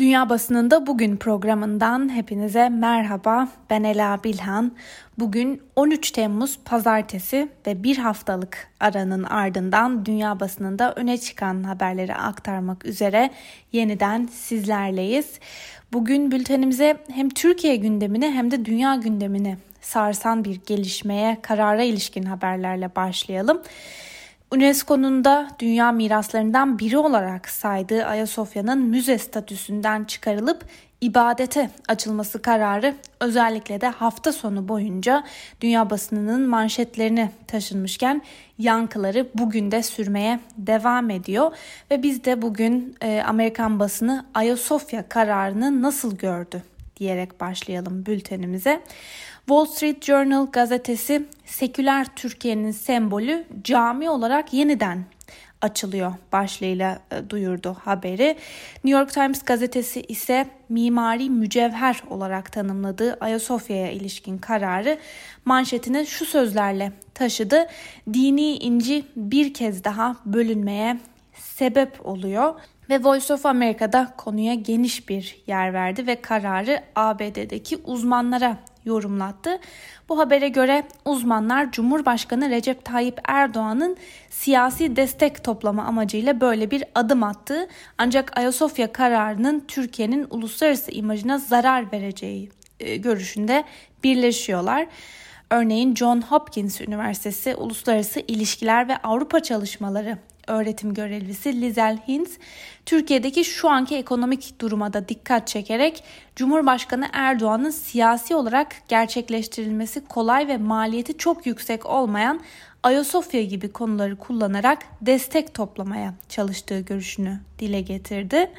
Dünya Basınında Bugün programından hepinize merhaba. Ben Ela Bilhan. Bugün 13 Temmuz Pazartesi ve bir haftalık aranın ardından dünya basınında öne çıkan haberleri aktarmak üzere yeniden sizlerleyiz. Bugün bültenimize hem Türkiye gündemini hem de dünya gündemini sarsan bir gelişmeye, karara ilişkin haberlerle başlayalım. UNESCO'nun da dünya miraslarından biri olarak saydığı Ayasofya'nın müze statüsünden çıkarılıp ibadete açılması kararı özellikle de hafta sonu boyunca dünya basınının manşetlerini taşınmışken yankıları bugün de sürmeye devam ediyor ve biz de bugün e, Amerikan basını Ayasofya kararını nasıl gördü diyerek başlayalım bültenimize. Wall Street Journal gazetesi seküler Türkiye'nin sembolü cami olarak yeniden açılıyor başlığıyla e, duyurdu haberi. New York Times gazetesi ise mimari mücevher olarak tanımladığı Ayasofya'ya ilişkin kararı manşetine şu sözlerle taşıdı. Dini inci bir kez daha bölünmeye sebep oluyor ve Voice of America'da konuya geniş bir yer verdi ve kararı ABD'deki uzmanlara yorumlattı. Bu habere göre uzmanlar Cumhurbaşkanı Recep Tayyip Erdoğan'ın siyasi destek toplama amacıyla böyle bir adım attığı ancak Ayasofya kararının Türkiye'nin uluslararası imajına zarar vereceği e, görüşünde birleşiyorlar. Örneğin John Hopkins Üniversitesi Uluslararası İlişkiler ve Avrupa Çalışmaları öğretim görevlisi Lizel Hintz, Türkiye'deki şu anki ekonomik duruma da dikkat çekerek Cumhurbaşkanı Erdoğan'ın siyasi olarak gerçekleştirilmesi kolay ve maliyeti çok yüksek olmayan Ayasofya gibi konuları kullanarak destek toplamaya çalıştığı görüşünü dile getirdi.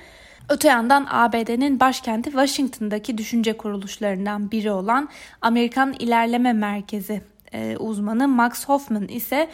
Öte yandan ABD'nin başkenti Washington'daki düşünce kuruluşlarından biri olan Amerikan İlerleme Merkezi e, uzmanı Max Hoffman ise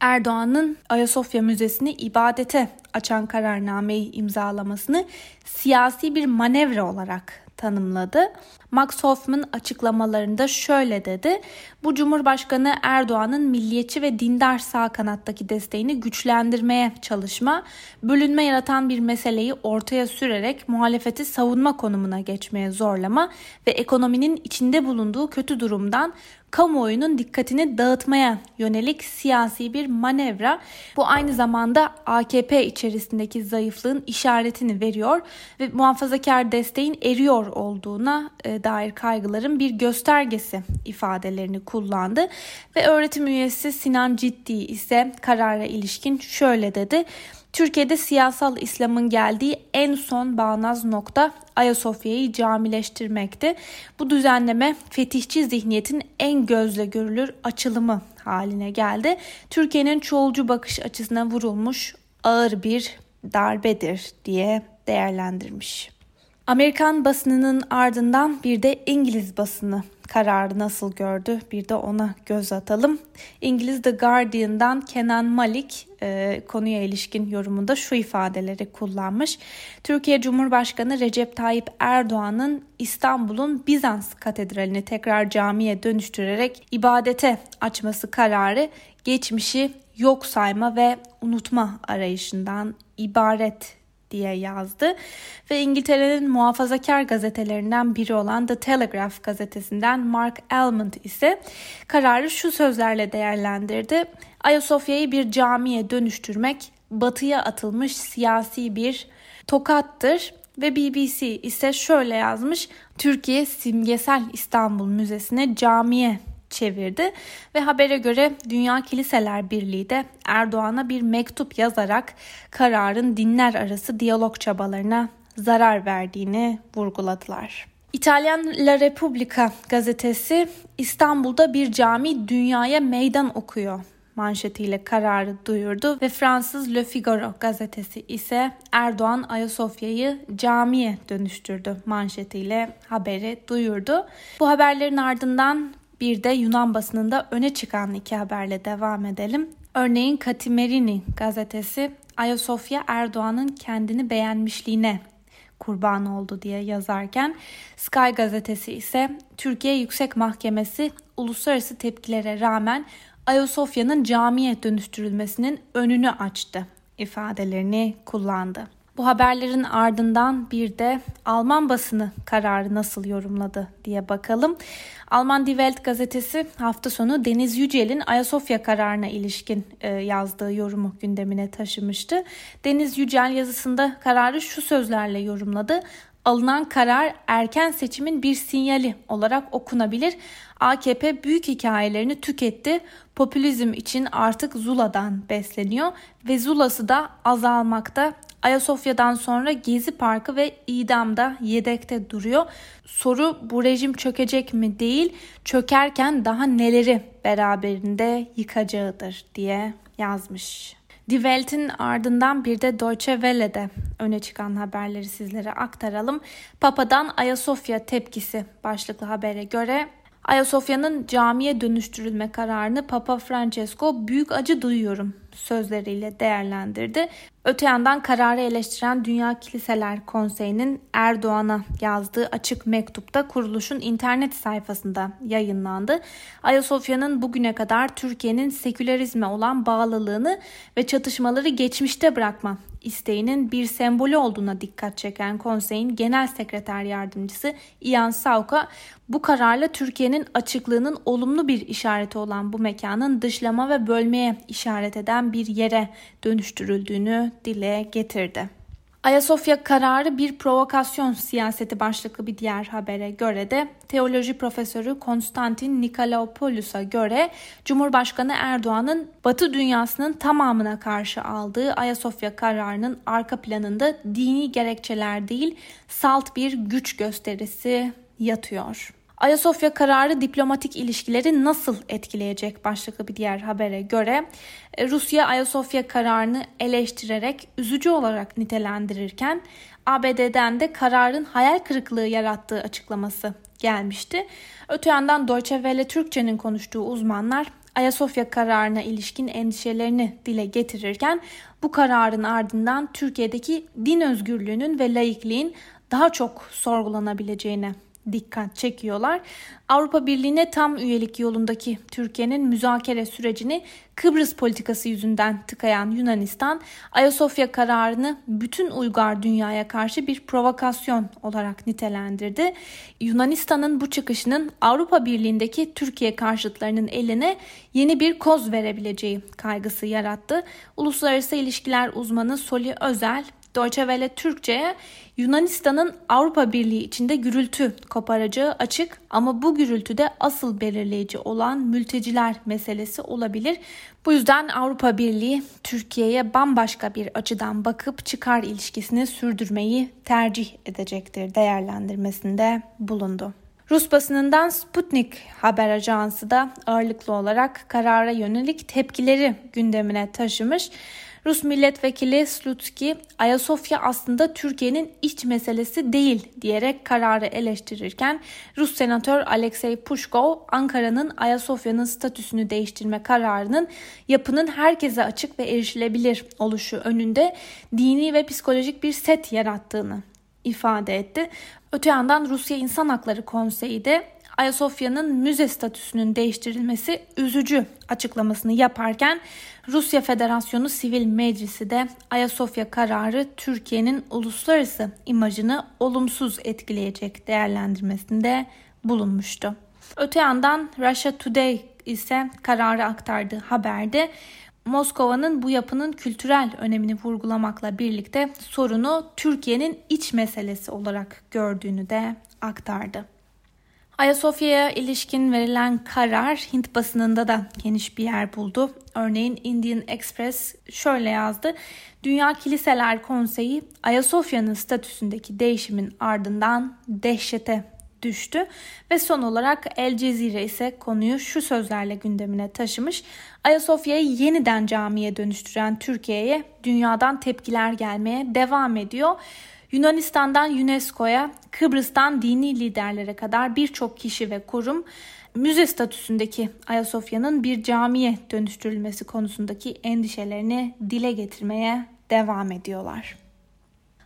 Erdoğan'ın Ayasofya Müzesi'ni ibadete açan kararnameyi imzalamasını siyasi bir manevra olarak tanımladı. Max Hoffman açıklamalarında şöyle dedi. Bu Cumhurbaşkanı Erdoğan'ın milliyetçi ve dindar sağ kanattaki desteğini güçlendirmeye çalışma, bölünme yaratan bir meseleyi ortaya sürerek muhalefeti savunma konumuna geçmeye zorlama ve ekonominin içinde bulunduğu kötü durumdan kamuoyunun dikkatini dağıtmaya yönelik siyasi bir manevra. Bu aynı zamanda AKP içerisindeki zayıflığın işaretini veriyor ve muhafazakar desteğin eriyor olduğuna e, dair kaygıların bir göstergesi ifadelerini kullandı. Ve öğretim üyesi Sinan Ciddi ise karara ilişkin şöyle dedi. Türkiye'de siyasal İslam'ın geldiği en son bağnaz nokta Ayasofya'yı camileştirmekti. Bu düzenleme fetihçi zihniyetin en gözle görülür açılımı haline geldi. Türkiye'nin çoğulcu bakış açısına vurulmuş ağır bir darbedir diye değerlendirmiş. Amerikan basınının ardından bir de İngiliz basını kararı nasıl gördü bir de ona göz atalım. İngiliz The Guardian'dan Kenan Malik e, konuya ilişkin yorumunda şu ifadeleri kullanmış. Türkiye Cumhurbaşkanı Recep Tayyip Erdoğan'ın İstanbul'un Bizans katedralini tekrar camiye dönüştürerek ibadete açması kararı geçmişi yok sayma ve unutma arayışından ibaret diye yazdı ve İngiltere'nin muhafazakar gazetelerinden biri olan The Telegraph gazetesinden Mark Almond ise kararı şu sözlerle değerlendirdi. Ayasofya'yı bir camiye dönüştürmek batıya atılmış siyasi bir tokattır ve BBC ise şöyle yazmış. Türkiye simgesel İstanbul Müzesi'ne camiye çevirdi ve habere göre Dünya Kiliseler Birliği de Erdoğan'a bir mektup yazarak kararın dinler arası diyalog çabalarına zarar verdiğini vurguladılar. İtalyan La Repubblica gazetesi İstanbul'da bir cami dünyaya meydan okuyor manşetiyle kararı duyurdu ve Fransız Le Figaro gazetesi ise Erdoğan Ayasofya'yı camiye dönüştürdü manşetiyle haberi duyurdu. Bu haberlerin ardından bir de Yunan basınında öne çıkan iki haberle devam edelim. Örneğin Katimerini gazetesi Ayasofya Erdoğan'ın kendini beğenmişliğine kurban oldu diye yazarken Sky gazetesi ise Türkiye Yüksek Mahkemesi uluslararası tepkilere rağmen Ayasofya'nın camiye dönüştürülmesinin önünü açtı ifadelerini kullandı. Bu haberlerin ardından bir de Alman basını kararı nasıl yorumladı diye bakalım. Alman Die Welt gazetesi hafta sonu Deniz Yücel'in Ayasofya kararına ilişkin e, yazdığı yorumu gündemine taşımıştı. Deniz Yücel yazısında kararı şu sözlerle yorumladı. Alınan karar erken seçimin bir sinyali olarak okunabilir. AKP büyük hikayelerini tüketti. Popülizm için artık Zula'dan besleniyor ve Zula'sı da azalmakta. Ayasofya'dan sonra Gezi Parkı ve idamda yedekte duruyor. Soru bu rejim çökecek mi değil, çökerken daha neleri beraberinde yıkacağıdır diye yazmış. Die Welt'in ardından bir de Deutsche Welle'de öne çıkan haberleri sizlere aktaralım. Papa'dan Ayasofya tepkisi başlıklı habere göre Ayasofya'nın camiye dönüştürülme kararını Papa Francesco büyük acı duyuyorum sözleriyle değerlendirdi. Öte yandan kararı eleştiren Dünya Kiliseler Konseyi'nin Erdoğan'a yazdığı açık mektupta kuruluşun internet sayfasında yayınlandı. Ayasofya'nın bugüne kadar Türkiye'nin sekülerizme olan bağlılığını ve çatışmaları geçmişte bırakma isteğinin bir sembolü olduğuna dikkat çeken konseyin genel sekreter yardımcısı Ian Sauka bu kararla Türkiye'nin açıklığının olumlu bir işareti olan bu mekanın dışlama ve bölmeye işaret eden bir yere dönüştürüldüğünü dile getirdi. Ayasofya kararı bir provokasyon siyaseti başlıklı bir diğer habere göre de teoloji profesörü Konstantin Nikolaopoulus'a göre Cumhurbaşkanı Erdoğan'ın Batı dünyasının tamamına karşı aldığı Ayasofya kararının arka planında dini gerekçeler değil salt bir güç gösterisi yatıyor. Ayasofya kararı diplomatik ilişkileri nasıl etkileyecek başlıklı bir diğer habere göre e, Rusya Ayasofya kararını eleştirerek üzücü olarak nitelendirirken ABD'den de kararın hayal kırıklığı yarattığı açıklaması gelmişti. Öte yandan Deutsche Welle Türkçe'nin konuştuğu uzmanlar Ayasofya kararına ilişkin endişelerini dile getirirken bu kararın ardından Türkiye'deki din özgürlüğünün ve laikliğin daha çok sorgulanabileceğine dikkat çekiyorlar. Avrupa Birliği'ne tam üyelik yolundaki Türkiye'nin müzakere sürecini Kıbrıs politikası yüzünden tıkayan Yunanistan, Ayasofya kararını bütün uygar dünyaya karşı bir provokasyon olarak nitelendirdi. Yunanistan'ın bu çıkışının Avrupa Birliği'ndeki Türkiye karşıtlarının eline yeni bir koz verebileceği kaygısı yarattı. Uluslararası ilişkiler uzmanı Soli Özel Deutsche Welle Türkçe'ye Yunanistan'ın Avrupa Birliği içinde gürültü koparacağı açık ama bu gürültüde asıl belirleyici olan mülteciler meselesi olabilir. Bu yüzden Avrupa Birliği Türkiye'ye bambaşka bir açıdan bakıp çıkar ilişkisini sürdürmeyi tercih edecektir değerlendirmesinde bulundu. Rus basınından Sputnik haber ajansı da ağırlıklı olarak karara yönelik tepkileri gündemine taşımış. Rus milletvekili Slutsky, Ayasofya aslında Türkiye'nin iç meselesi değil diyerek kararı eleştirirken Rus senatör Alexey Pushkov, Ankara'nın Ayasofya'nın statüsünü değiştirme kararının yapının herkese açık ve erişilebilir oluşu önünde dini ve psikolojik bir set yarattığını ifade etti. Öte yandan Rusya İnsan Hakları Konseyi de Ayasofya'nın müze statüsünün değiştirilmesi üzücü açıklamasını yaparken Rusya Federasyonu Sivil Meclisi de Ayasofya kararı Türkiye'nin uluslararası imajını olumsuz etkileyecek değerlendirmesinde bulunmuştu. Öte yandan Russia Today ise kararı aktardığı haberde Moskova'nın bu yapının kültürel önemini vurgulamakla birlikte sorunu Türkiye'nin iç meselesi olarak gördüğünü de aktardı. Ayasofya'ya ilişkin verilen karar Hint basınında da geniş bir yer buldu. Örneğin Indian Express şöyle yazdı. Dünya Kiliseler Konseyi Ayasofya'nın statüsündeki değişimin ardından dehşete düştü ve son olarak El Cezire ise konuyu şu sözlerle gündemine taşımış. Ayasofya'yı yeniden camiye dönüştüren Türkiye'ye dünyadan tepkiler gelmeye devam ediyor. Yunanistan'dan UNESCO'ya, Kıbrıs'tan dini liderlere kadar birçok kişi ve kurum müze statüsündeki Ayasofya'nın bir camiye dönüştürülmesi konusundaki endişelerini dile getirmeye devam ediyorlar.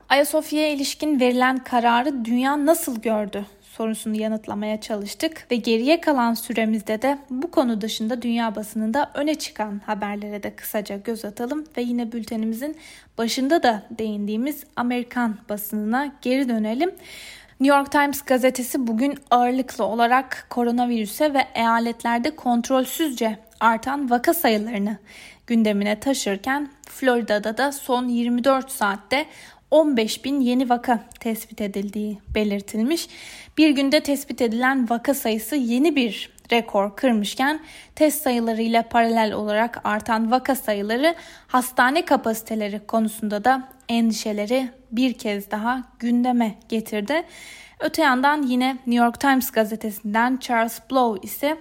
Ayasofya'ya ilişkin verilen kararı dünya nasıl gördü sorusunu yanıtlamaya çalıştık ve geriye kalan süremizde de bu konu dışında dünya basınında öne çıkan haberlere de kısaca göz atalım ve yine bültenimizin başında da değindiğimiz Amerikan basınına geri dönelim. New York Times gazetesi bugün ağırlıklı olarak koronavirüse ve eyaletlerde kontrolsüzce artan vaka sayılarını gündemine taşırken Florida'da da son 24 saatte 15 bin yeni vaka tespit edildiği belirtilmiş. Bir günde tespit edilen vaka sayısı yeni bir rekor kırmışken test sayılarıyla paralel olarak artan vaka sayıları hastane kapasiteleri konusunda da endişeleri bir kez daha gündeme getirdi. Öte yandan yine New York Times gazetesinden Charles Blow ise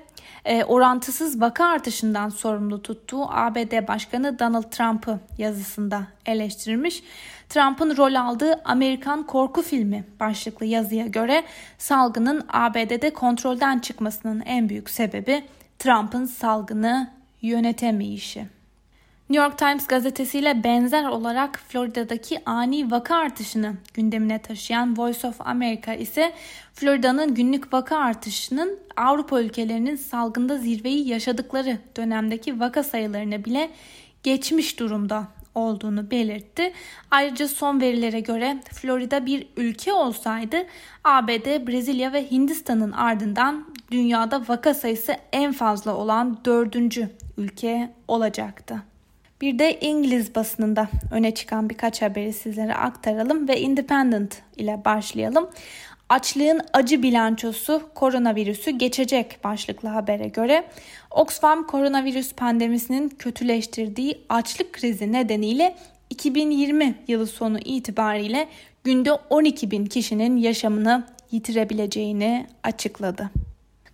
e, orantısız vaka artışından sorumlu tuttuğu ABD Başkanı Donald Trump'ı yazısında eleştirmiş. Trump'ın rol aldığı Amerikan korku filmi başlıklı yazıya göre salgının ABD'de kontrolden çıkmasının en büyük sebebi Trump'ın salgını yönetemeyişi. New York Times gazetesiyle benzer olarak Florida'daki ani vaka artışını gündemine taşıyan Voice of America ise Florida'nın günlük vaka artışının Avrupa ülkelerinin salgında zirveyi yaşadıkları dönemdeki vaka sayılarını bile geçmiş durumda olduğunu belirtti. Ayrıca son verilere göre Florida bir ülke olsaydı ABD, Brezilya ve Hindistan'ın ardından dünyada vaka sayısı en fazla olan dördüncü ülke olacaktı. Bir de İngiliz basınında öne çıkan birkaç haberi sizlere aktaralım ve Independent ile başlayalım. Açlığın acı bilançosu koronavirüsü geçecek başlıklı habere göre Oxfam koronavirüs pandemisinin kötüleştirdiği açlık krizi nedeniyle 2020 yılı sonu itibariyle günde 12 bin kişinin yaşamını yitirebileceğini açıkladı.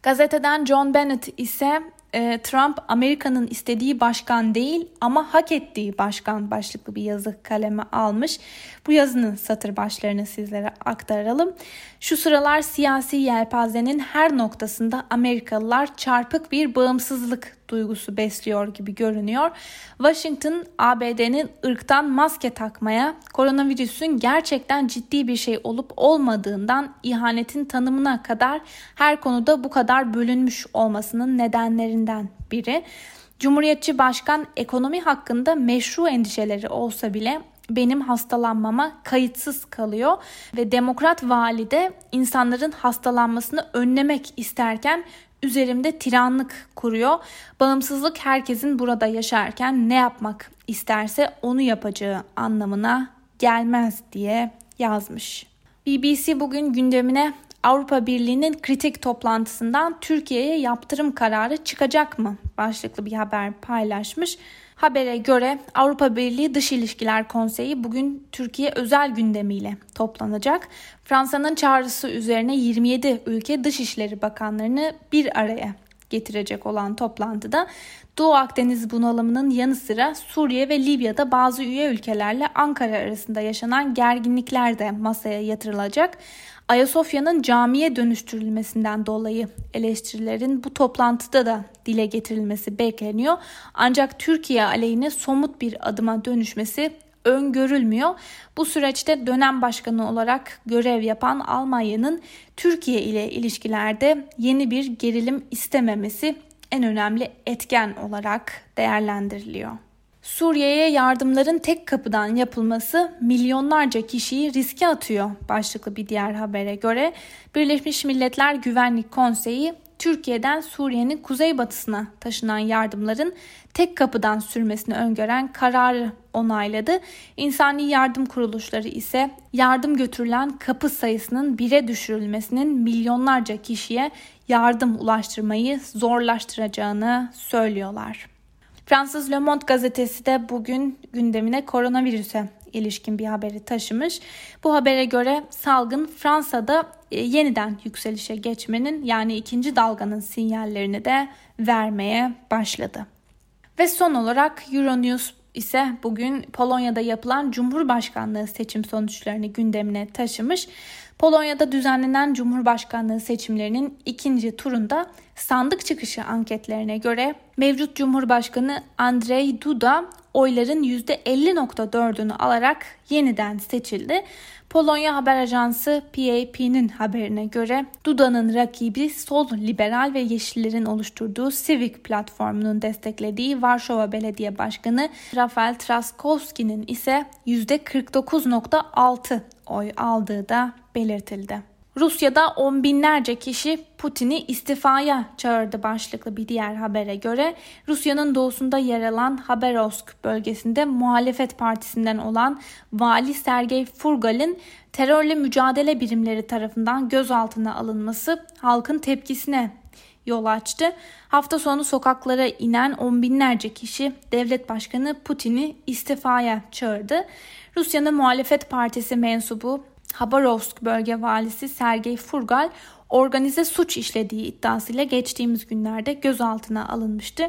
Gazeteden John Bennett ise e, Trump Amerika'nın istediği başkan değil ama hak ettiği başkan başlıklı bir yazı kaleme almış. Bu yazının satır başlarını sizlere aktaralım. Şu sıralar siyasi yelpazenin her noktasında Amerikalılar çarpık bir bağımsızlık duygusu besliyor gibi görünüyor. Washington ABD'nin ırktan maske takmaya, koronavirüsün gerçekten ciddi bir şey olup olmadığından ihanetin tanımına kadar her konuda bu kadar bölünmüş olmasının nedenlerinden biri. Cumhuriyetçi Başkan ekonomi hakkında meşru endişeleri olsa bile benim hastalanmama kayıtsız kalıyor ve demokrat valide insanların hastalanmasını önlemek isterken üzerimde tiranlık kuruyor. Bağımsızlık herkesin burada yaşarken ne yapmak isterse onu yapacağı anlamına gelmez diye yazmış. BBC bugün gündemine Avrupa Birliği'nin kritik toplantısından Türkiye'ye yaptırım kararı çıkacak mı başlıklı bir haber paylaşmış. Habere göre Avrupa Birliği Dış İlişkiler Konseyi bugün Türkiye özel gündemiyle toplanacak. Fransa'nın çağrısı üzerine 27 ülke Dışişleri Bakanlarını bir araya getirecek olan toplantıda Doğu Akdeniz bunalımının yanı sıra Suriye ve Libya'da bazı üye ülkelerle Ankara arasında yaşanan gerginlikler de masaya yatırılacak. Ayasofya'nın camiye dönüştürülmesinden dolayı eleştirilerin bu toplantıda da dile getirilmesi bekleniyor. Ancak Türkiye aleyhine somut bir adıma dönüşmesi öngörülmüyor. Bu süreçte dönem başkanı olarak görev yapan Almanya'nın Türkiye ile ilişkilerde yeni bir gerilim istememesi en önemli etken olarak değerlendiriliyor. Suriye'ye yardımların tek kapıdan yapılması milyonlarca kişiyi riske atıyor başlıklı bir diğer habere göre Birleşmiş Milletler Güvenlik Konseyi Türkiye'den Suriye'nin kuzeybatısına taşınan yardımların tek kapıdan sürmesini öngören kararı onayladı. İnsani yardım kuruluşları ise yardım götürülen kapı sayısının bire düşürülmesinin milyonlarca kişiye yardım ulaştırmayı zorlaştıracağını söylüyorlar. Fransız Le Monde gazetesi de bugün gündemine koronavirüse ilişkin bir haberi taşımış. Bu habere göre salgın Fransa'da e, yeniden yükselişe geçmenin yani ikinci dalganın sinyallerini de vermeye başladı. Ve son olarak Euronews ise bugün Polonya'da yapılan Cumhurbaşkanlığı seçim sonuçlarını gündemine taşımış. Polonya'da düzenlenen Cumhurbaşkanlığı seçimlerinin ikinci turunda sandık çıkışı anketlerine göre mevcut Cumhurbaşkanı Andrzej Duda oyların %50.4'ünü alarak yeniden seçildi. Polonya haber ajansı PAP'nin haberine göre Duda'nın rakibi sol liberal ve yeşillerin oluşturduğu Civic platformunun desteklediği Varşova Belediye Başkanı Rafael Trzaskowski'nin ise %49.6 oy aldığı da belirtildi. Rusya'da on binlerce kişi Putin'i istifaya çağırdı başlıklı bir diğer habere göre Rusya'nın doğusunda yer alan Haberovsk bölgesinde muhalefet partisinden olan vali Sergey Furgal'in terörle mücadele birimleri tarafından gözaltına alınması halkın tepkisine yol açtı. Hafta sonu sokaklara inen on binlerce kişi devlet başkanı Putin'i istifaya çağırdı. Rusya'nın muhalefet partisi mensubu Habarovsk bölge valisi Sergey Furgal organize suç işlediği iddiasıyla geçtiğimiz günlerde gözaltına alınmıştı.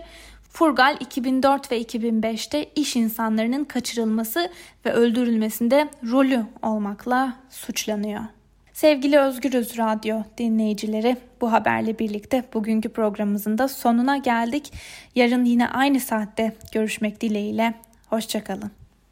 Furgal 2004 ve 2005'te iş insanlarının kaçırılması ve öldürülmesinde rolü olmakla suçlanıyor. Sevgili Özgürüz Radyo dinleyicileri bu haberle birlikte bugünkü programımızın da sonuna geldik. Yarın yine aynı saatte görüşmek dileğiyle. Hoşçakalın.